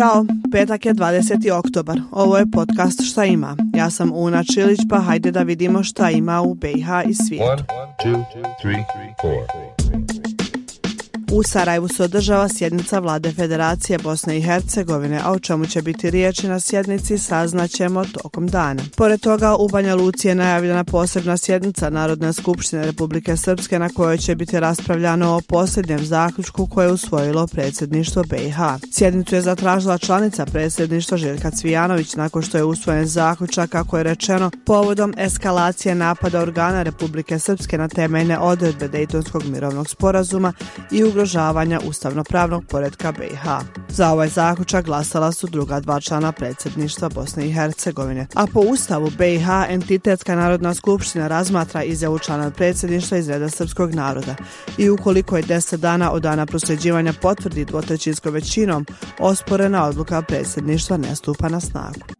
Ćao, petak je 20. oktobar. Ovo je podcast Šta ima. Ja sam Una Čilić, pa hajde da vidimo šta ima u BiH i svijetu. U Sarajevu se održava sjednica vlade Federacije Bosne i Hercegovine, a o čemu će biti riječi na sjednici saznaćemo tokom dana. Pored toga u Banja Luci je najavljena posebna sjednica Narodne skupštine Republike Srpske na kojoj će biti raspravljano o posljednjem zaključku koje je usvojilo predsjedništvo BiH. Sjednicu je zatražila članica predsjedništva Željka Cvijanović nakon što je usvojen zaključak kako je rečeno povodom eskalacije napada organa Republike Srpske na temeljne odredbe Dejtonskog mirovnog sporazuma i ugrožavanja ustavnopravnog poredka BiH. Za ovaj zaključak glasala su druga dva člana predsjedništva Bosne i Hercegovine, a po ustavu BiH entitetska narodna skupština razmatra izjavu člana predsjedništva iz reda srpskog naroda i ukoliko je deset dana od dana prosljeđivanja potvrdi dvotrećinskom većinom, osporena odluka predsjedništva ne stupa na snagu.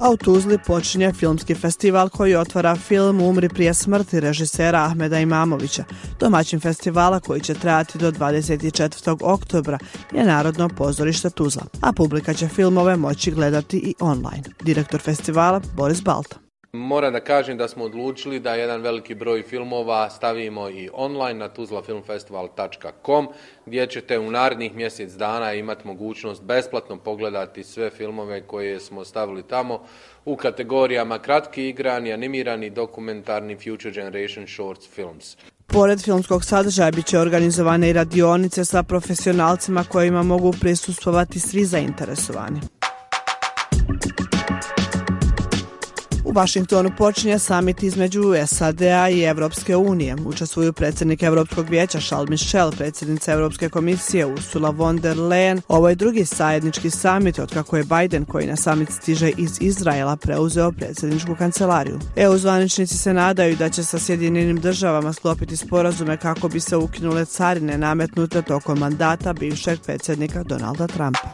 A u Tuzli počinje filmski festival koji otvara film Umri prije smrti režisera Ahmeda Imamovića. Domaćin festivala koji će trajati do 24. oktobra je Narodno pozorište Tuzla, a publika će filmove moći gledati i online. Direktor festivala Boris Balta. Moram da kažem da smo odlučili da jedan veliki broj filmova stavimo i online na tuzlafilmfestival.com gdje ćete u narednih mjesec dana imati mogućnost besplatno pogledati sve filmove koje smo stavili tamo u kategorijama kratki igrani, animirani, dokumentarni, future generation shorts films. Pored filmskog sadržaja bit će organizovane i radionice sa profesionalcima kojima mogu prisustvovati svi zainteresovani. Washingtonu počinje samit između SAD-a i Evropske unije. Učestvuju predsjednik Europskog vijeća Charles Michel, predsjednica Europske komisije Ursula von der Leyen. Ovo je drugi sajednički samit od kako je Biden, koji na samit stiže iz Izraela, preuzeo predsjedničku kancelariju. EU zvaničnici se nadaju da će sa Sjedinjenim državama sklopiti sporazume kako bi se ukinule carine nametnute tokom mandata bivšeg predsjednika Donalda Trumpa.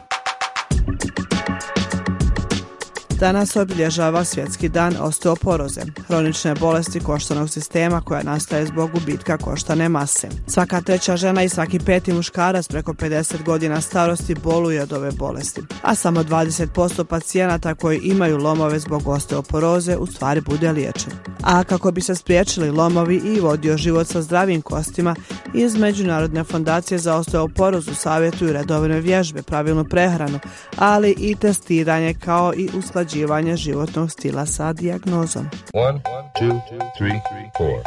Danas obilježava svjetski dan osteoporoze, hronične bolesti koštanog sistema koja nastaje zbog gubitka koštane mase. Svaka treća žena i svaki peti muškarac preko 50 godina starosti boluje od ove bolesti, a samo 20% pacijenata koji imaju lomove zbog osteoporoze u stvari bude liječen. A kako bi se spriječili lomovi i vodio život sa zdravim kostima, iz Međunarodne fondacije za osteoporozu savjetuju redovne vježbe, pravilnu prehranu, ali i testiranje kao i usklađenje usklađivanje životnog stila sa dijagnozom.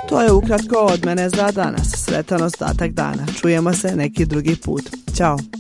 To je ukratko od mene za danas. Sretan ostatak dana. Čujemo se neki drugi put. Ćao!